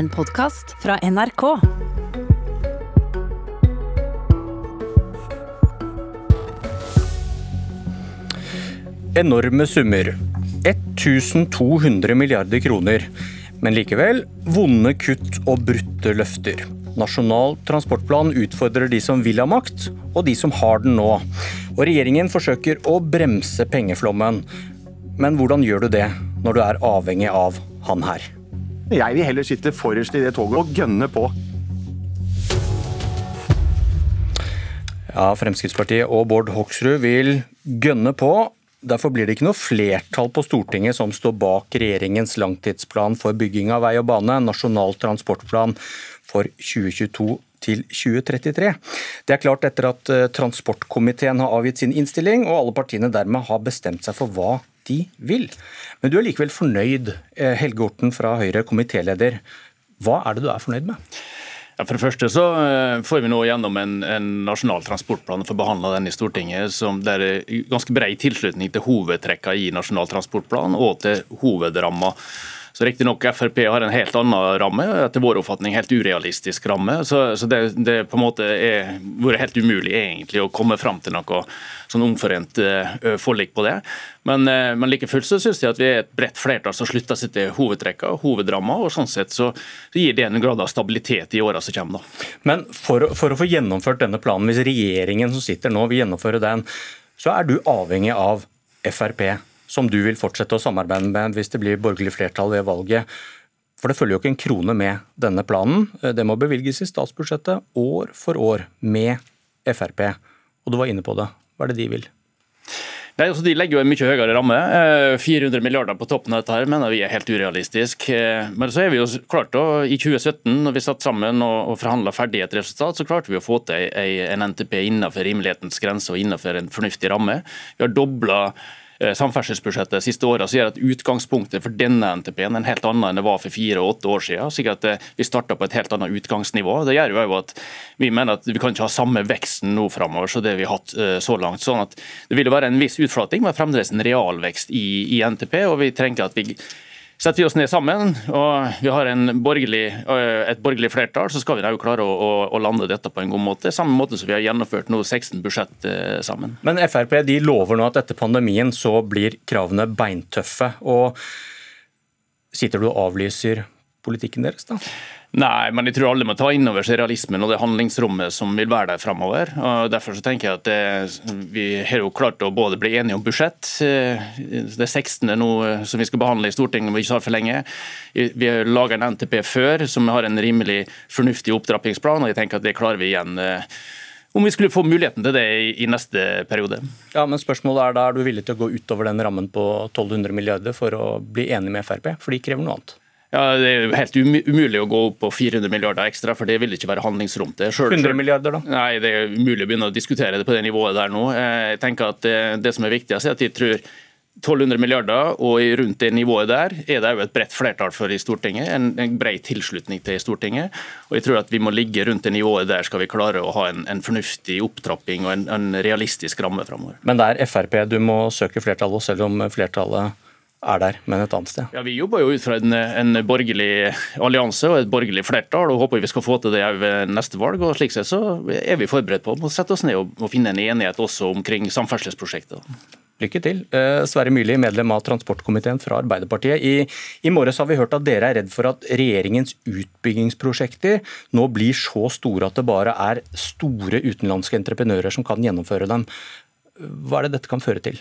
En podkast fra NRK. Enorme summer. 1200 milliarder kroner. Men likevel vonde kutt og brutte løfter. Nasjonal transportplan utfordrer de som vil ha makt, og de som har den nå. Og regjeringen forsøker å bremse pengeflommen. Men hvordan gjør du det når du er avhengig av han her? Jeg vil heller sitte forrest i det toget og gønne på. Ja, Fremskrittspartiet og Bård Hoksrud vil gønne på. Derfor blir det ikke noe flertall på Stortinget som står bak regjeringens langtidsplan for bygging av vei og bane, Nasjonal transportplan for 2022 til 2033. Det er klart etter at eh, transportkomiteen har avgitt sin innstilling, og alle partiene dermed har bestemt seg for hva de vil. Men du er likevel fornøyd, eh, Helge Orten fra Høyre, komitéleder. Hva er det du er fornøyd med? For det første så eh, får vi nå gjennom en, en nasjonal transportplan og får behandla den i Stortinget. som det er ganske bred tilslutning til hovedtrekka i Nasjonal transportplan og til hovedramma. Så Riktignok Frp har en helt annen ramme, etter vår oppfatning helt urealistisk ramme. Så, så det, det, på en måte er vært helt umulig egentlig å komme fram til noe sånn omforent uh, forlik på det. Men, uh, men like fullt så syns jeg at vi er et bredt flertall som slutter seg til hovedtrekka hovedramma. og Sånn sett så, så gir det en grad av stabilitet i åra som kommer. Da. Men for, for å få gjennomført denne planen, hvis regjeringen som sitter nå vil gjennomføre den, så er du avhengig av Frp som du vil fortsette å samarbeide med hvis det blir borgerlig flertall ved valget. For det følger jo ikke en krone med denne planen. Det må bevilges i statsbudsjettet år for år med Frp. Og du var inne på det. Hva er det de vil? Nei, altså De legger jo en mye høyere ramme. 400 eh, milliarder på toppen av dette her mener vi er helt urealistisk. Eh, men så er vi jo klart da, i 2017, når vi satt sammen og, forhandla ferdig et resultat, så klarte vi å få til en NTP innenfor rimelighetens grense og innenfor en fornuftig ramme. Vi har dobla samferdselsbudsjettet de siste åra, gjør at utgangspunktet for denne NTP-en er en helt annen enn det var for fire og åtte år siden. slik at eh, Vi starta på et helt annet utgangsnivå. Det gjør jo at Vi mener at vi kan ikke ha samme veksten nå framover som det vi har hatt eh, så langt. sånn at Det vil være en viss utflating, men fremdeles en realvekst i, i NTP. og vi trenger at vi Setter vi oss ned sammen og vi har borgerlig, øh, et borgerlig flertall, så skal vi da jo klare å, å, å, lande dette på en god måte. Samme måte som vi har gjennomført nå 16 budsjett øh, sammen. Men Frp de lover nå at etter pandemien så blir kravene beintøffe. og Sitter du og avlyser politikken deres, da? Nei, men jeg tror alle må ta inn over seg realismen og det handlingsrommet som vil være der framover. Derfor så tenker jeg at det, vi har jo klart å både bli enige om budsjett. Det er 16. nå eh, som vi skal behandle i Stortinget om ikke så for lenge. Vi har laga en NTP før som har en rimelig fornuftig opptrappingsplan, og jeg tenker at det klarer vi igjen eh, om vi skulle få muligheten til det i neste periode. Ja, men spørsmålet Er da, er du villig til å gå utover den rammen på 1200 milliarder for å bli enig med Frp? For de krever noe annet. Ja, Det er jo helt umulig å gå opp på 400 milliarder ekstra, for det vil ikke være handlingsrom til. Selv, 100 milliarder da? Nei, Det er umulig å begynne å diskutere det på det nivået der nå. Jeg tenker at Det, det som er viktigst, er at jeg tror 1200 milliarder, og rundt det nivået der er det jo et bredt flertall for i Stortinget. En, en bred tilslutning til i Stortinget. Og jeg tror at vi må ligge rundt det nivået der skal vi klare å ha en, en fornuftig opptrapping og en, en realistisk ramme framover. Men det er Frp du må søke flertall hos, selv om flertallet er der, men et annet sted. Ja, Vi jobber jo ut fra en, en, borgerlig allianse og et borgerlig flertall, og håper vi skal få til det ved neste valg. og Slik sett så er vi forberedt på å sette oss ned og, og finne en enighet også omkring samferdselsprosjekter. Lykke til. Eh, Sverre Myrli, medlem av transportkomiteen fra Arbeiderpartiet. I, I morges har vi hørt at dere er redd for at regjeringens utbyggingsprosjekter nå blir så store at det bare er store utenlandske entreprenører som kan gjennomføre dem. Hva er det dette kan føre til?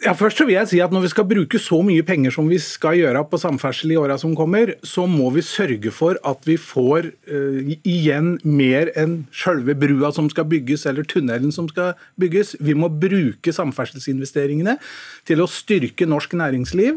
Ja, først så vil jeg si at Når vi skal bruke så mye penger som vi skal gjøre på samferdsel i åra som kommer, så må vi sørge for at vi får uh, igjen mer enn selve brua som skal bygges eller tunnelen som skal bygges. Vi må bruke samferdselsinvesteringene til å styrke norsk næringsliv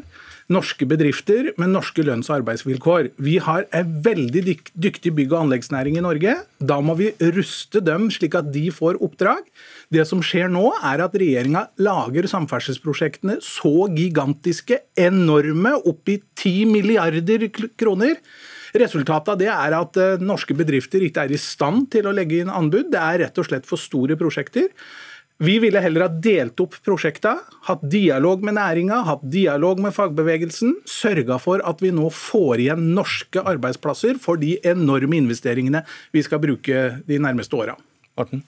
norske bedrifter med norske lønns- og arbeidsvilkår. Vi har en veldig dyktig bygg- og anleggsnæring i Norge. Da må vi ruste dem slik at de får oppdrag. Det som skjer nå, er at regjeringa lager samferdselsprosjektene så gigantiske, enorme, opp i 10 milliarder kroner. Resultatet av det er at eh, norske bedrifter ikke er i stand til å legge inn anbud. Det er rett og slett for store prosjekter. Vi ville heller ha delt opp prosjekta, hatt dialog med næringa, hatt dialog med fagbevegelsen, sørga for at vi nå får igjen norske arbeidsplasser for de enorme investeringene vi skal bruke de nærmeste åra. Morten?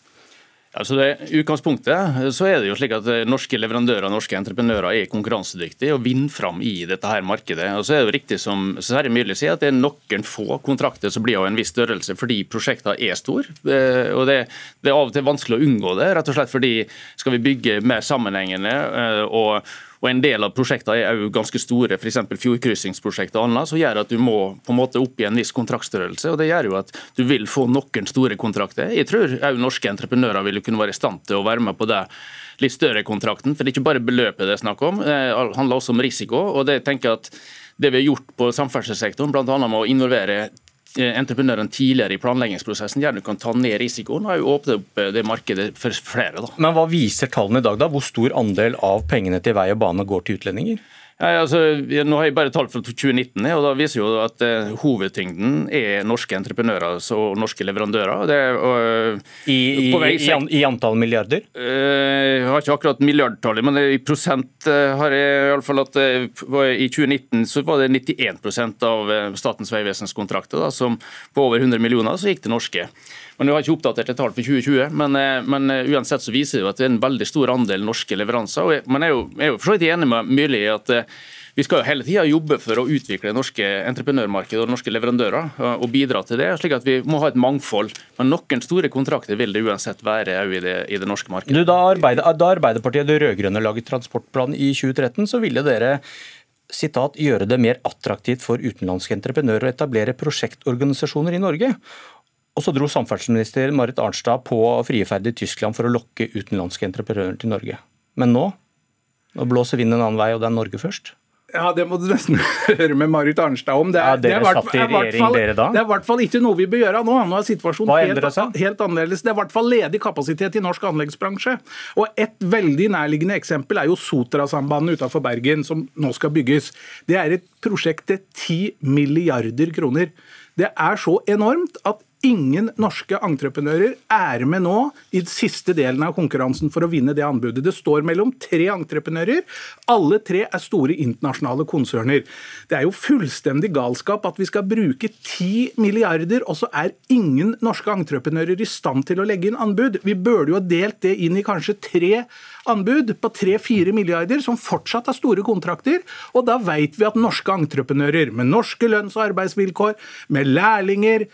Altså det, utgangspunktet så er det jo slik at eh, norske leverandører og norske entreprenører er konkurransedyktige og vinner fram i dette her markedet. Og så er det jo riktig som Sverre Myrli sier, at det er noen få kontrakter som blir av en viss størrelse fordi prosjektene er store. Eh, og det, det, er av og til vanskelig å unngå det, rett og slett fordi skal vi bygge mer sammenhengende eh, og og En del av prosjektene er jo ganske store, f.eks. fjordkryssingsprosjekter og annet, som gjør at du må på en måte opp i en viss kontraktstørrelse. og Det gjør jo at du vil få noen store kontrakter. Jeg tror òg norske entreprenører vil kunne være i stand til å være med på det litt større kontrakten. For det er ikke bare beløpet det er snakk om, det handler også om risiko. og det tenker jeg at det vi har gjort på samferdselssektoren, bl.a. med å involvere Eh, entreprenørene tidligere i planleggingsprosessen gjerne kan ta ned risikoen, og åpne opp eh, det markedet for flere. Da. Men Hva viser tallene i dag? da? Hvor stor andel av pengene til vei og bane går til utlendinger? Ja, altså, nå har jeg bare tall fra 2019, og da viser jo at uh, hovedtyngden er norske entreprenører og norske leverandører. Det, og, I, i, i, I, antall milliarder? Uh, jeg har ikke akkurat milliardtallet, men i prosent har jeg i alle fall at i 2019 så var det 91% av Statens vegvesens kontrakter da, som på over 100 millioner så gikk til norske. Men Vi har ikke oppdatert et tall for 2020, men, eh, men, eh, uansett så viser det jo at det er en veldig stor andel norske leveranser. og jeg, Men jeg er jo, jeg er jo for enig med Myrli i at eh, vi skal jo hele tida jobbe for å utvikle norske entreprenørmarkedet og norske leverandører, og bidra til det. slik at Vi må ha et mangfold. Men noen store kontrakter vil det uansett være i det, i det norske markedet. Du, da, Arbeid, da Arbeiderpartiet det rød-grønne laget transportplan i 2013, så ville dere sitat, gjøre det mer attraktivt for utenlandske entreprenører å etablere prosjektorganisasjoner i Norge. Og så dro samferdselsminister Marit Arnstad på frieferd i Tyskland for å lokke utenlandske entreprenører til Norge. Men nå, nå blåser vinden en annen vei, og det er Norge først. Ja, Det må du nesten høre med Marit Arnstad om. Det er, ja, dere det er, satt i regjering, fall, dere da? Det er i hvert fall ikke noe vi bør gjøre nå. Nå er situasjonen helt, helt, annerledes. Det er i hvert fall ledig kapasitet i norsk anleggsbransje. Og Et veldig nærliggende eksempel er jo Sotrasambandet utenfor Bergen, som nå skal bygges. Det er et prosjekt til 10 milliarder kroner. Det er så enormt at Ingen norske entreprenører er med nå i siste delen av konkurransen for å vinne det anbudet. Det står mellom tre entreprenører. Alle tre er store internasjonale konserner. Det er jo fullstendig galskap at vi skal bruke 10 milliarder, og så er ingen norske entreprenører i stand til å legge inn anbud. Vi burde jo ha delt det inn i kanskje tre anbud på 3-4 milliarder, som fortsatt har store kontrakter. Og da vet vi at norske entreprenører med norske lønns- og arbeidsvilkår, med lærlinger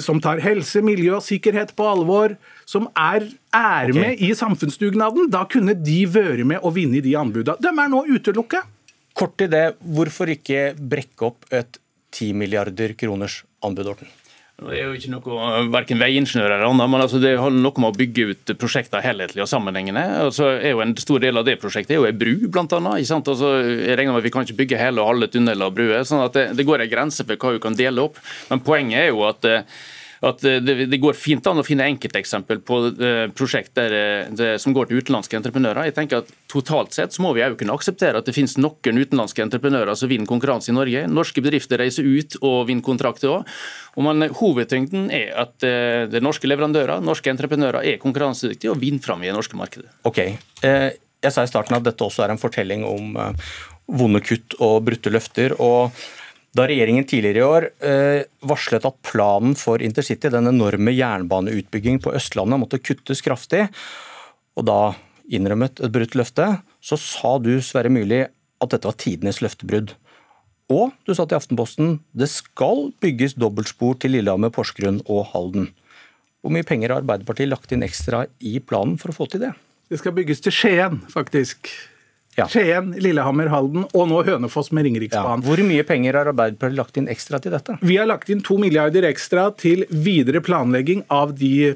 som tar helse, miljø og sikkerhet på alvor, som er, er okay. med i samfunnsdugnaden, da kunne de vært med og vinne de anbudene. De er nå utelukket. Kort til det, hvorfor ikke brekke opp et 10 milliarder kroners anbud, Orten? Det er jo ikke noe verken veiingeniør eller annet, men altså det har noe med å bygge ut prosjekter helhetlig og sammenhengende. Altså er jo En stor del av det prosjektet er jo ei bru, blant annet. Ikke sant? Altså, jeg regner med at Vi kan ikke bygge hele og halve tunneler og bruer. sånn at det, det går en grense for hva vi kan dele opp. Men poenget er jo at eh, at eh, det, det, går fint an å finne enkelteksempel på uh, prosjekt der, eh, som går til utenlandske entreprenører. Jeg tenker at Totalt sett så må vi òg kunne akseptere at det finnes noen utenlandske entreprenører som vinner konkurranse i Norge. Norske bedrifter reiser ut og vinner kontrakter òg. Men hovedtyngden er at det norske leverandører, norske entreprenører, er konkurransedyktige og vinner fram i det norske markedet. Ok, Jeg sa i starten at dette også er en fortelling om vonde kutt og brutte løfter. og da regjeringen tidligere i år eh, varslet at planen for intercity, den enorme jernbaneutbyggingen på Østlandet, måtte kuttes kraftig, og da innrømmet et brutt løfte, så sa du Sverre Myrli at dette var tidenes løftebrudd. Og du sa til Aftenposten det skal bygges dobbeltspor til Lillehammer, Porsgrunn og Halden. Hvor mye penger har Arbeiderpartiet lagt inn ekstra i planen for å få til det? Det skal bygges til Skien, faktisk. Ja. Skien, Lillehammer, Halden og nå Hønefoss med Ringeriksbanen. Ja. Hvor mye penger har Arbeiderpartiet lagt inn ekstra til dette? Vi har lagt inn to milliarder ekstra til videre planlegging av de,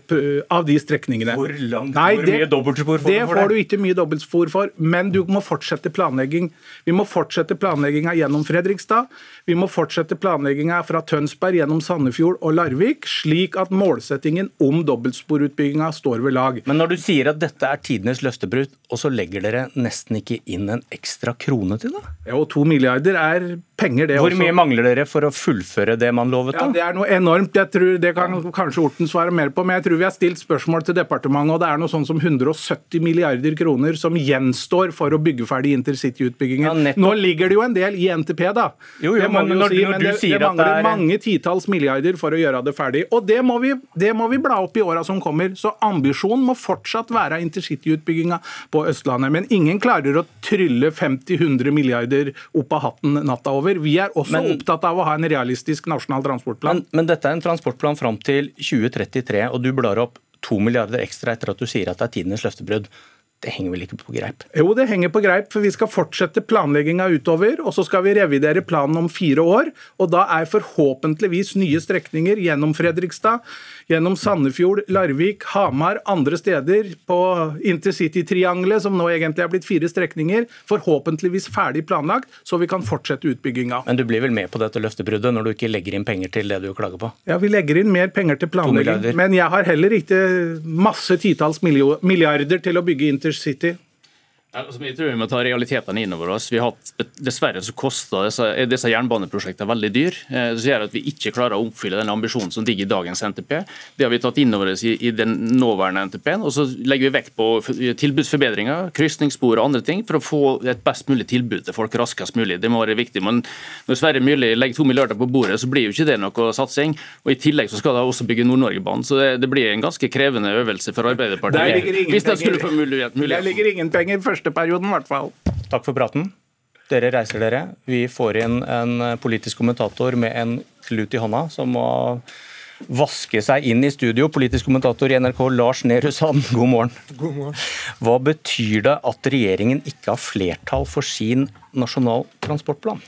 av de strekningene. Hvor, langt, Nei, hvor det, mye dobbeltspor får det du for det? Det får du ikke mye dobbeltspor for, men du må fortsette planlegging. Vi må fortsette planlegginga gjennom Fredrikstad. Vi må fortsette planlegginga fra Tønsberg gjennom Sandefjord og Larvik, slik at målsettingen om dobbeltsporutbygginga står ved lag. Men når du sier at dette er tidenes løftebrudd, og så legger dere nesten ikke inn inn en ekstra krone til da? Ja, og To milliarder er penger, det Hvor også. mye mangler dere for å fullføre det man lovet? Ja, da? Det er noe enormt. Jeg tror, det kan kanskje Orten svare mer på, men jeg tror vi har stilt spørsmål til departementet, og det er noe sånn som 170 milliarder kroner som gjenstår for å bygge ferdig intercityutbyggingen. Ja. Nå ligger det jo en del i NTP, da. Jo, jo, men når- si, når men du det, sier det at det mangler er- mange titalls milliarder for å gjøre det ferdig. Og det må vi, det må vi bla opp i åra som kommer. Så ambisjonen må fortsatt være intercityutbygginga på Østlandet. Men ingen klarer å trylle 50-100 milliarder opp av hatten natta over. Vi er også Men- opptatt av å ha en realistisk nasjonal transportplan. Men, men dette er en transportplan fram til 2033, og du blar opp to milliarder ekstra etter at du sier at det er tidenes løftebrudd. Det henger vel ikke på greip? Jo, det henger på greip, for vi skal fortsette planlegginga utover. Og så skal vi revidere planen om fire år. Og da er forhåpentligvis nye strekninger gjennom Fredrikstad, gjennom Sandefjord, Larvik, Hamar, andre steder på intercitytriangelet, som nå egentlig er blitt fire strekninger, forhåpentligvis ferdig planlagt, så vi kan fortsette utbygginga. Men du blir vel med på dette løftebruddet når du ikke legger inn penger til det du klager på? Ja, Vi legger inn mer penger til planlegging, men jeg har heller ikke masse titalls milliarder til å bygge intercity. Ja, altså, jeg tror Vi må ta realitetene inn over oss. Vi har hatt, dessverre så koster disse, disse jernbaneprosjektene veldig dyr. Eh, Det gjør at vi ikke klarer å oppfylle den ambisjonen som ligger i dagens NTP. Det har vi tatt inn over oss i, i den nåværende NTP-en. og Så legger vi vekt på tilbudsforbedringer, krysningsspor og andre ting for å få et best mulig tilbud til folk raskest mulig. Det må være viktig. Men når Sverre Myrli legger to milliarder på bordet, så blir jo ikke det noe satsing. Og I tillegg så skal de også bygge Nord-Norgebanen. Så det, det blir en ganske krevende øvelse for Der Arbeiderpartiet. ligger ingen Hvis de skulle få mulighet. Der ligger ingen penger første perioden, i hvert fall. Takk for praten. Dere reiser dere. Vi får inn en politisk kommentator med en klut i hånda, som må vaske seg inn i studio. Politisk kommentator i NRK, Lars Nehru Sand, god morgen. God morgen. Hva betyr det at regjeringen ikke har flertall for sin nasjonal transportplan?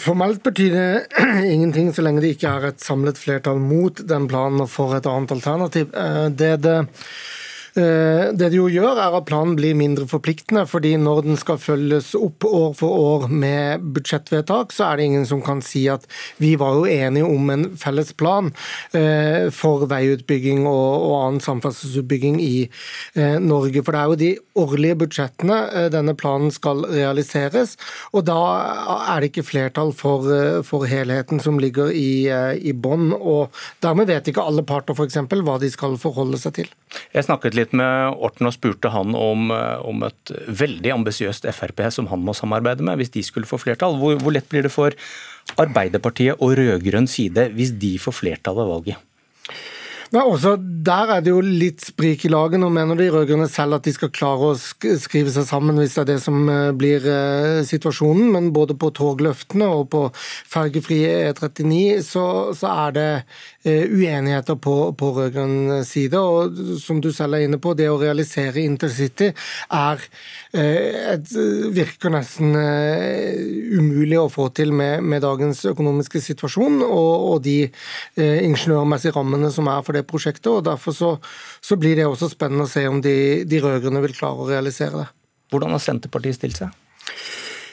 Formelt betyr det ingenting så lenge det ikke er et samlet flertall mot den planen og for et annet alternativ. Det Det det Eh, Det det jo gjør, er at planen blir mindre forpliktende. fordi når den skal følges opp år for år med budsjettvedtak, så er det ingen som kan si at vi var jo enige om en felles plan eh, for veiutbygging og, annen samferdselsutbygging i eh, Norge. For det er jo de årlige budsjettene eh, denne planen skal realiseres. Og da er det ikke flertall for, eh, for helheten som ligger i, eh, i bånn. Og dermed vet ikke alle parter f.eks. hva de skal forholde seg til. Jeg snakket litt med Orten og spurte han om, eh, om et veldig ambisiøst Frp som han må samarbeide med, hvis de skulle få flertall. Hvor, hvor lett blir det for Arbeiderpartiet og rød-grønn side hvis de får flertall ved valget? Nei, også Der er det jo litt sprik i laget. Nå mener de rød-grønne selv at de skal klare å skrive seg sammen hvis det er det som eh, blir eh, situasjonen. Men både på togløftene og på fergefri E39 så, så er det eh, uenigheter på, på rød-grønn side. Og som du selv er inne på, det å realisere intercity er et, virker nesten umulig å få til med, med dagens økonomiske situasjon og, og de ingeniørmessige rammene som er for det prosjektet. og Derfor så, så blir det også spennende å se om de, de rød-grønne vil klare å realisere det. Hvordan har Senterpartiet stilt seg?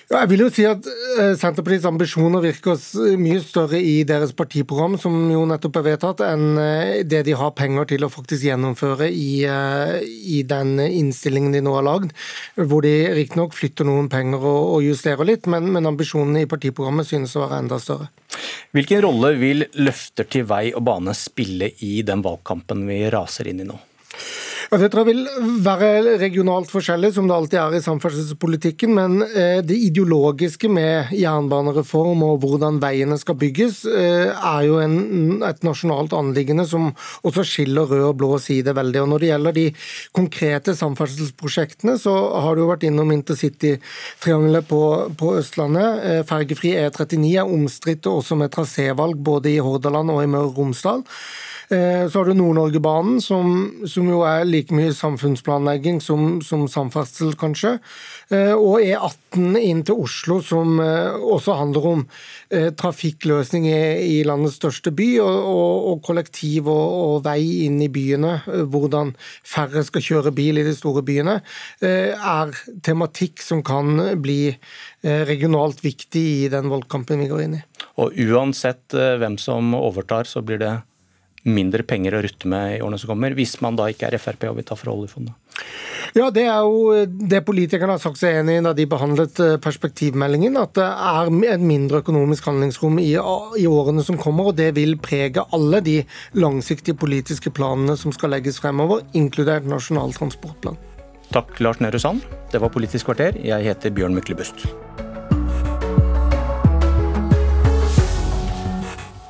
Jeg vil jo si at eh, Senterpartiets ambisjoner virker mye større i deres partiprogram, som jo nettopp er vedtatt, enn eh, det de har penger til å faktisk gjennomføre i, eh, i den innstillingen de nå har lagd, hvor de riktignok flytter noen penger og, og justerer litt, men, men ambisjonene i partiprogrammet synes å være enda større. Hvilken rolle vil løfter til vei og bane spille i den valgkampen vi raser inn i nå? Det tror jeg vil være regionalt forskjellig, som det alltid er i samferdselspolitikken. Men eh, det ideologiske med jernbanereform og hvordan veiene skal bygges, eh, er jo en, et nasjonalt anliggende som også skiller rød og blå side veldig. Og Når det gjelder de konkrete samferdselsprosjektene, så har du jo vært innom intercitytriangelet på, på Østlandet. Eh, Fergefri E39 er omstridt også med trasévalg både i Hordaland og i Møre og Romsdal. Så har du Nord-Norgebanen, som, som jo er like mye samfunnsplanlegging som, som samferdsel, kanskje. Eh, Og E18 inn til Oslo, som eh, også handler om eh, trafikkløsning i, landets største by, og, og, og kollektiv og, og vei inn i byene. Hvordan færre skal kjøre bil i de store byene, er tematikk som kan bli regionalt viktig i den valgkampen vi går inn i. Og uansett hvem som overtar, så blir det mindre penger å rutte med i årene som kommer, hvis man da ikke er Frp og vil ta fra oljefondet. Ja, Det er jo det politikerne har sagt seg enig i da de behandlet eh, perspektivmeldingen. At det er et mindre økonomisk handlingsrom i, i årene som kommer. og Det vil prege alle de langsiktige politiske planene som skal legges fremover, inkludert Nasjonal transportplan. Takk, Lars Nehru Sand. Det var Politisk kvarter. Jeg heter Bjørn Myklebust.